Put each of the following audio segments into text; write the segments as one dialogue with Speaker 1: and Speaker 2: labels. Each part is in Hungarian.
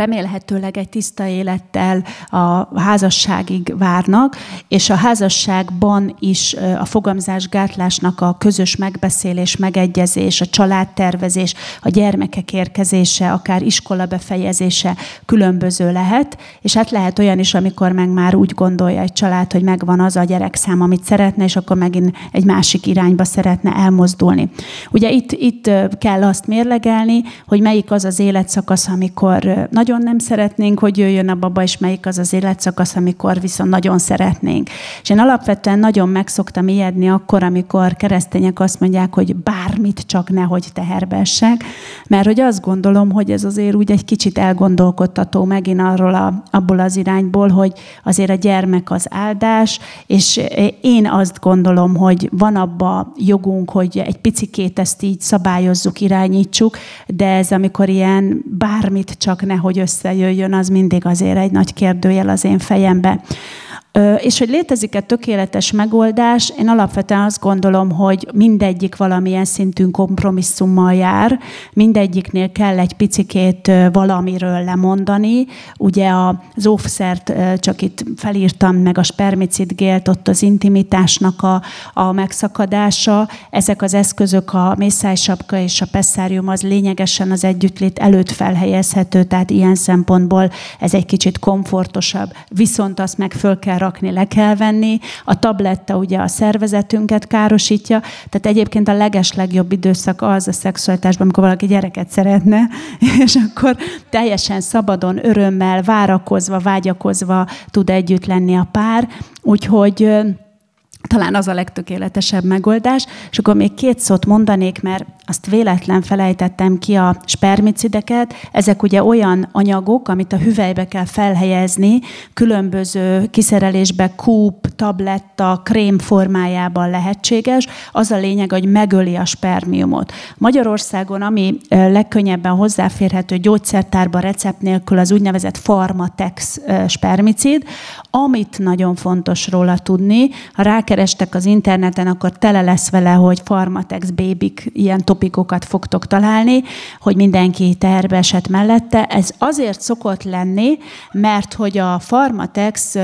Speaker 1: remélhetőleg egy tiszta élettel a házasságig várnak, és a házasságban is a fogamzásgátlásnak a közös megbeszélés, megegyezés, a családtervezés, a gyermekek érkezése, akár iskola befejezése különböző lehet, és hát lehet olyan is, amikor meg már úgy gondolja egy család, hogy megvan az a gyerekszám, amit szeretne, és akkor megint egy másik irányba szeretne elmozdulni. Ugye itt, itt kell azt mérlegelni, hogy melyik az az életszakasz, amikor nagyon nem szeretnénk, hogy jöjjön a baba, és melyik az az életszakasz, amikor viszont nagyon szeretnénk. És én alapvetően nagyon megszoktam ijedni akkor, amikor keresztények azt mondják, hogy bármit csak nehogy teherbessek, mert hogy azt gondolom, hogy ez azért úgy egy kicsit elgondolkodtató megint arról a, abból az irányból, hogy azért a gyermek az áldás, és én azt gondolom, hogy van abba jogunk, hogy egy picikét ezt így szabályozzuk, irányítsuk, de ez amikor ilyen bármit csak nehogy összejöjjön, az mindig azért egy nagy kérdőjel az én fejembe. És hogy létezik-e tökéletes megoldás, én alapvetően azt gondolom, hogy mindegyik valamilyen szintű kompromisszummal jár, mindegyiknél kell egy picikét valamiről lemondani. Ugye az óvszert csak itt felírtam, meg a spermicid gélt, ott az intimitásnak a, a megszakadása. Ezek az eszközök, a mészájsapka és a pesszárium az lényegesen az együttlét előtt felhelyezhető, tehát ilyen szempontból ez egy kicsit komfortosabb. Viszont azt meg föl kell rakni, le kell venni. A tabletta ugye a szervezetünket károsítja, tehát egyébként a leges legjobb időszak az a szexualitásban, amikor valaki gyereket szeretne, és akkor teljesen szabadon, örömmel, várakozva, vágyakozva tud együtt lenni a pár. Úgyhogy talán az a legtökéletesebb megoldás. És akkor még két szót mondanék, mert azt véletlen felejtettem ki a spermicideket. Ezek ugye olyan anyagok, amit a hüvelybe kell felhelyezni, különböző kiszerelésbe kúp, tabletta, krém formájában lehetséges. Az a lényeg, hogy megöli a spermiumot. Magyarországon, ami legkönnyebben hozzáférhető gyógyszertárban recept nélkül az úgynevezett Pharmatex spermicid, amit nagyon fontos róla tudni, ha rákerestek az interneten, akkor tele lesz vele, hogy Pharmatex bébik ilyen topikokat fogtok találni, hogy mindenki terbe esett mellette. Ez azért szokott lenni, mert hogy a Pharmatex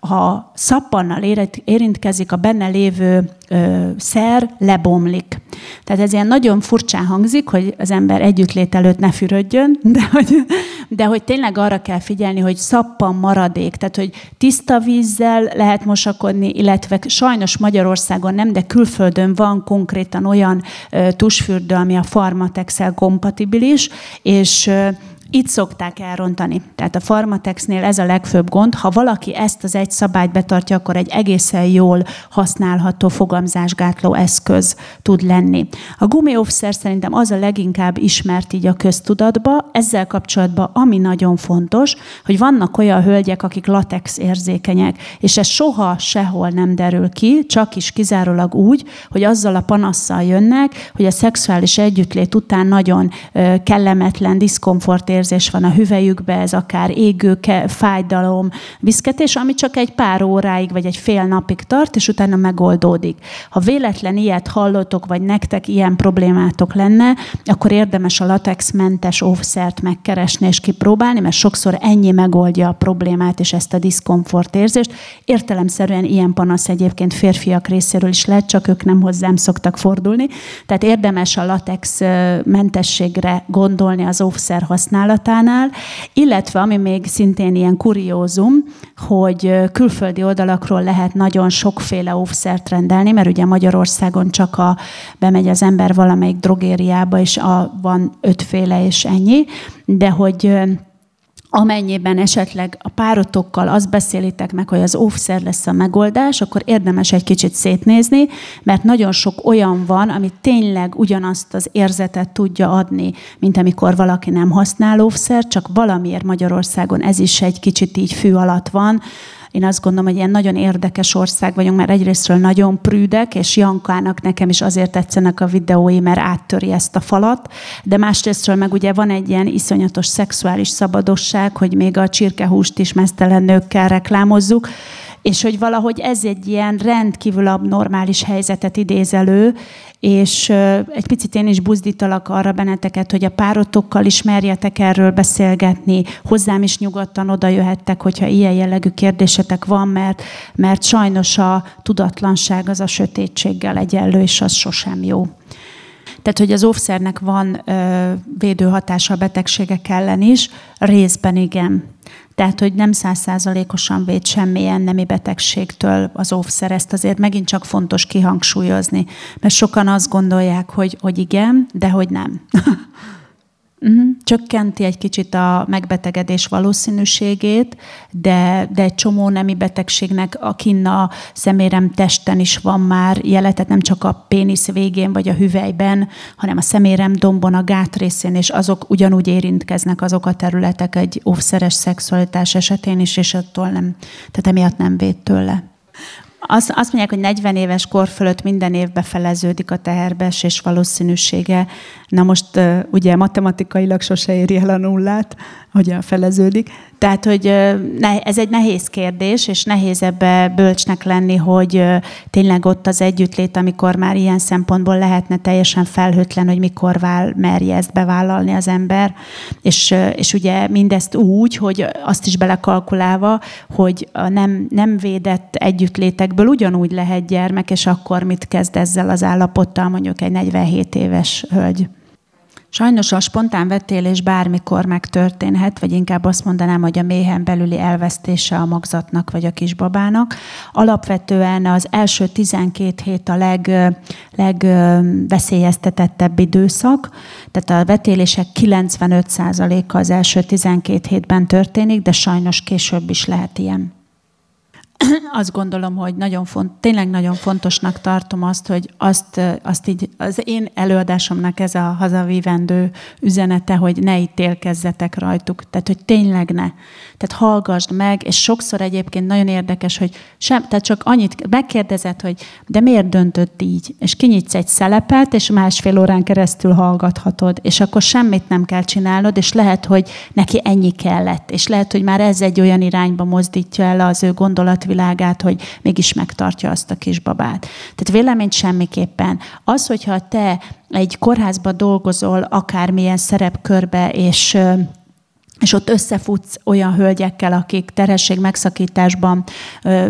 Speaker 1: ha szappannal érintkezik, a benne lévő ö, szer lebomlik. Tehát ez ilyen nagyon furcsán hangzik, hogy az ember együttlét előtt ne fürödjön, de hogy, de hogy tényleg arra kell figyelni, hogy szappan maradék, tehát hogy tiszta vízzel lehet mosakodni, illetve sajnos Magyarországon nem, de külföldön van konkrétan olyan ö, tusfürdő, ami a Farmatex-el kompatibilis, és ö, itt szokták elrontani. Tehát a Farmatexnél ez a legfőbb gond. Ha valaki ezt az egy szabályt betartja, akkor egy egészen jól használható fogamzásgátló eszköz tud lenni. A gumiófszer szerintem az a leginkább ismert így a köztudatba. Ezzel kapcsolatban ami nagyon fontos, hogy vannak olyan hölgyek, akik latex érzékenyek, és ez soha sehol nem derül ki, csak is kizárólag úgy, hogy azzal a panasszal jönnek, hogy a szexuális együttlét után nagyon kellemetlen, diszkomfort érzés van a hüvelyükbe, ez akár égő, fájdalom, viszketés, ami csak egy pár óráig vagy egy fél napig tart, és utána megoldódik. Ha véletlen ilyet hallotok, vagy nektek ilyen problémátok lenne, akkor érdemes a latexmentes óvszert megkeresni és kipróbálni, mert sokszor ennyi megoldja a problémát és ezt a diszkomfort érzést. Értelemszerűen ilyen panasz egyébként férfiak részéről is lehet, csak ők nem hozzám szoktak fordulni. Tehát érdemes a latex mentességre gondolni az óvszer használatát, használatánál, illetve ami még szintén ilyen kuriózum, hogy külföldi oldalakról lehet nagyon sokféle óvszert rendelni, mert ugye Magyarországon csak a, bemegy az ember valamelyik drogériába, és a, van ötféle és ennyi, de hogy amennyiben esetleg a párotokkal azt beszélitek meg, hogy az óvszer lesz a megoldás, akkor érdemes egy kicsit szétnézni, mert nagyon sok olyan van, ami tényleg ugyanazt az érzetet tudja adni, mint amikor valaki nem használ óvszer, csak valamiért Magyarországon ez is egy kicsit így fű alatt van, én azt gondolom, hogy ilyen nagyon érdekes ország vagyunk, mert egyrésztről nagyon prűdek, és Jankának nekem is azért tetszenek a videói, mert áttöri ezt a falat, de másrésztről meg ugye van egy ilyen iszonyatos szexuális szabadosság, hogy még a csirkehúst is mesztelen nőkkel reklámozzuk, és hogy valahogy ez egy ilyen rendkívül abnormális helyzetet idéz elő, és egy picit én is buzdítalak arra benneteket, hogy a párotokkal ismerjetek erről beszélgetni, hozzám is nyugodtan oda jöhettek, hogyha ilyen jellegű kérdésetek van, mert, mert sajnos a tudatlanság az a sötétséggel egyenlő, és az sosem jó. Tehát, hogy az óvszernek van védőhatása a betegségek ellen is, részben igen. Tehát, hogy nem százszázalékosan véd semmilyen nemi betegségtől az óvszer, ezt azért megint csak fontos kihangsúlyozni, mert sokan azt gondolják, hogy, hogy igen, de hogy nem. Uh-huh. Csökkenti egy kicsit a megbetegedés valószínűségét, de, de egy csomó nemi betegségnek a kinna szemérem testen is van már jele, tehát nem csak a pénisz végén vagy a hüvelyben, hanem a szemérem dombon, a gát részén, és azok ugyanúgy érintkeznek azok a területek egy óvszeres szexualitás esetén is, és attól nem, tehát emiatt nem véd tőle. Azt, azt mondják, hogy 40 éves kor fölött minden évbe feleződik a teherbeesés valószínűsége. Na most ugye matematikailag sose éri el a nullát, hogyan feleződik. Tehát, hogy ez egy nehéz kérdés, és nehéz ebbe bölcsnek lenni, hogy tényleg ott az együttlét, amikor már ilyen szempontból lehetne teljesen felhőtlen, hogy mikor vál, merje ezt bevállalni az ember. És, és ugye mindezt úgy, hogy azt is belekalkulálva, hogy a nem, nem védett együttlétekből ugyanúgy lehet gyermek, és akkor mit kezd ezzel az állapottal mondjuk egy 47 éves hölgy. Sajnos a spontán vetélés bármikor megtörténhet, vagy inkább azt mondanám, hogy a méhen belüli elvesztése a magzatnak vagy a kisbabának. Alapvetően az első 12 hét a leg, legveszélyeztetettebb időszak, tehát a vetélések 95%-a az első 12 hétben történik, de sajnos később is lehet ilyen. azt gondolom, hogy nagyon font, tényleg nagyon fontosnak tartom azt, hogy azt, azt így, az én előadásomnak ez a hazavívendő üzenete, hogy ne ítélkezzetek rajtuk. Tehát, hogy tényleg ne. Tehát hallgassd meg, és sokszor egyébként nagyon érdekes, hogy sem, tehát csak annyit megkérdezed, hogy de miért döntött így? És kinyitsz egy szelepet, és másfél órán keresztül hallgathatod, és akkor semmit nem kell csinálnod, és lehet, hogy neki ennyi kellett, és lehet, hogy már ez egy olyan irányba mozdítja el az ő gondolat világát, hogy mégis megtartja azt a kisbabát. Tehát vélemény semmiképpen. Az, hogyha te egy kórházba dolgozol akármilyen szerepkörbe, és és ott összefutsz olyan hölgyekkel, akik terhesség megszakításban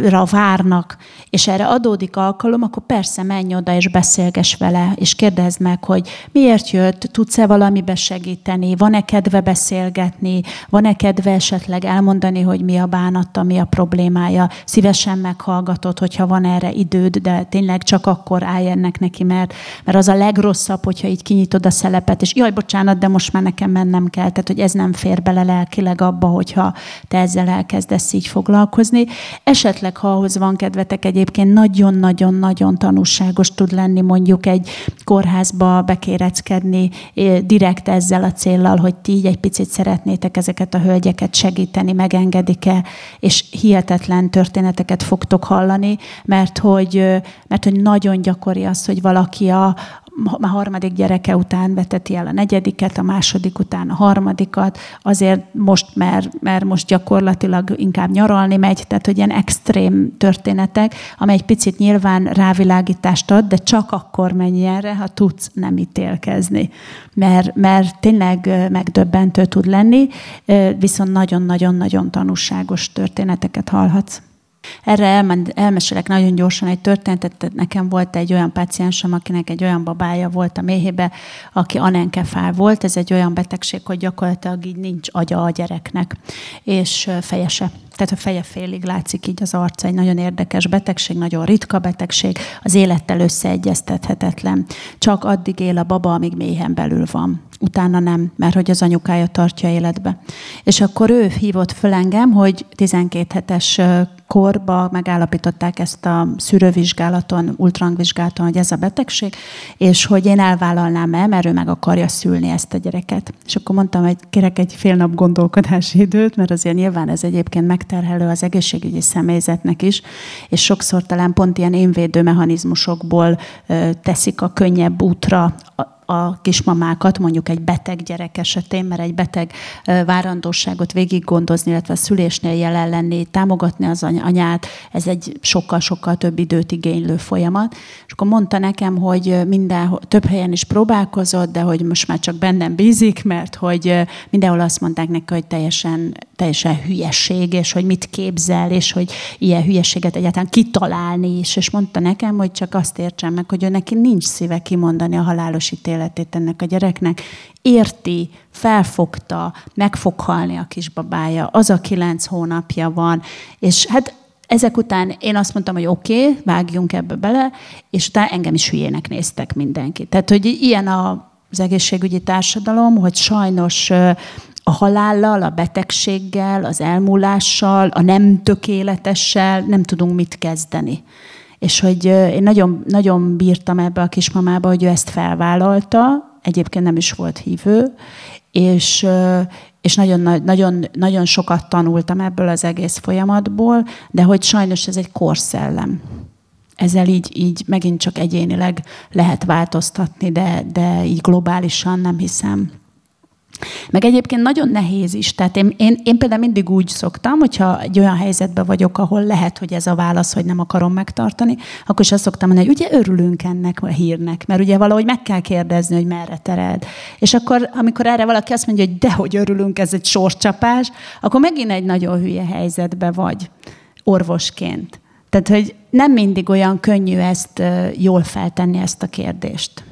Speaker 1: ra várnak, és erre adódik alkalom, akkor persze menj oda és beszélges vele, és kérdezd meg, hogy miért jött, tudsz-e valamibe segíteni, van-e kedve beszélgetni, van-e kedve esetleg elmondani, hogy mi a bánata, mi a problémája, szívesen meghallgatod, hogyha van erre időd, de tényleg csak akkor állj ennek neki, mert, mert az a legrosszabb, hogyha így kinyitod a szelepet, és jaj, bocsánat, de most már nekem mennem kell, tehát hogy ez nem fér bele bele lelkileg abba, hogyha te ezzel elkezdesz így foglalkozni. Esetleg, ha ahhoz van kedvetek, egyébként nagyon-nagyon-nagyon tanúságos tud lenni mondjuk egy kórházba bekéreckedni direkt ezzel a céllal, hogy ti így egy picit szeretnétek ezeket a hölgyeket segíteni, megengedik-e, és hihetetlen történeteket fogtok hallani, mert hogy, mert hogy nagyon gyakori az, hogy valaki a, a harmadik gyereke után veteti el a negyediket, a második után a harmadikat, azért most, mert, mert most gyakorlatilag inkább nyaralni megy, tehát hogy ilyen extrém történetek, amely egy picit nyilván rávilágítást ad, de csak akkor menj erre, ha tudsz nem ítélkezni. Mert, mert tényleg megdöbbentő tud lenni, viszont nagyon-nagyon-nagyon tanúságos történeteket hallhatsz. Erre elmen, elmesélek nagyon gyorsan egy történetet. Nekem volt egy olyan paciensem, akinek egy olyan babája volt a méhébe, aki anenkefál volt. Ez egy olyan betegség, hogy gyakorlatilag így nincs agya a gyereknek, és fejese. Tehát a feje félig látszik így az arca. Egy nagyon érdekes betegség, nagyon ritka betegség, az élettel összeegyeztethetetlen. Csak addig él a baba, amíg méhen belül van utána nem, mert hogy az anyukája tartja életbe. És akkor ő hívott föl engem, hogy 12 hetes korba megállapították ezt a szűrővizsgálaton, ultrangvizsgálaton, hogy ez a betegség, és hogy én elvállalnám-e, mert ő meg akarja szülni ezt a gyereket. És akkor mondtam, hogy kérek egy fél nap gondolkodási időt, mert azért nyilván ez egyébként megterhelő az egészségügyi személyzetnek is, és sokszor talán pont ilyen énvédő mechanizmusokból teszik a könnyebb útra a kismamákat, mondjuk egy beteg gyerek esetén, mert egy beteg várandóságot végig gondozni, illetve a szülésnél jelen lenni, támogatni az anyát, ez egy sokkal-sokkal több időt igénylő folyamat. És akkor mondta nekem, hogy minden, több helyen is próbálkozott, de hogy most már csak bennem bízik, mert hogy mindenhol azt mondták neki, hogy teljesen, teljesen hülyeség, és hogy mit képzel, és hogy ilyen hülyeséget egyáltalán kitalálni is. És mondta nekem, hogy csak azt értsem meg, hogy ő neki nincs szíve kimondani a halálos ítéletét ennek a gyereknek. Érti, felfogta, meg fog halni a kisbabája, az a kilenc hónapja van, és hát ezek után én azt mondtam, hogy oké, okay, vágjunk ebbe bele, és utána engem is hülyének néztek mindenki. Tehát, hogy ilyen a, az egészségügyi társadalom, hogy sajnos a halállal, a betegséggel, az elmúlással, a nem tökéletessel nem tudunk mit kezdeni. És hogy én nagyon, nagyon bírtam ebbe a kismamába, hogy ő ezt felvállalta, egyébként nem is volt hívő, és, és nagyon, nagyon, nagyon sokat tanultam ebből az egész folyamatból, de hogy sajnos ez egy korszellem. Ezzel így, így megint csak egyénileg lehet változtatni, de, de így globálisan nem hiszem. Meg egyébként nagyon nehéz is. Tehát én, én, én például mindig úgy szoktam, hogyha egy olyan helyzetben vagyok, ahol lehet, hogy ez a válasz, hogy nem akarom megtartani, akkor is azt szoktam mondani, hogy ugye örülünk ennek a hírnek, mert ugye valahogy meg kell kérdezni, hogy merre tered. És akkor, amikor erre valaki azt mondja, hogy dehogy örülünk, ez egy sorscsapás, akkor megint egy nagyon hülye helyzetbe vagy orvosként. Tehát, hogy nem mindig olyan könnyű ezt jól feltenni ezt a kérdést.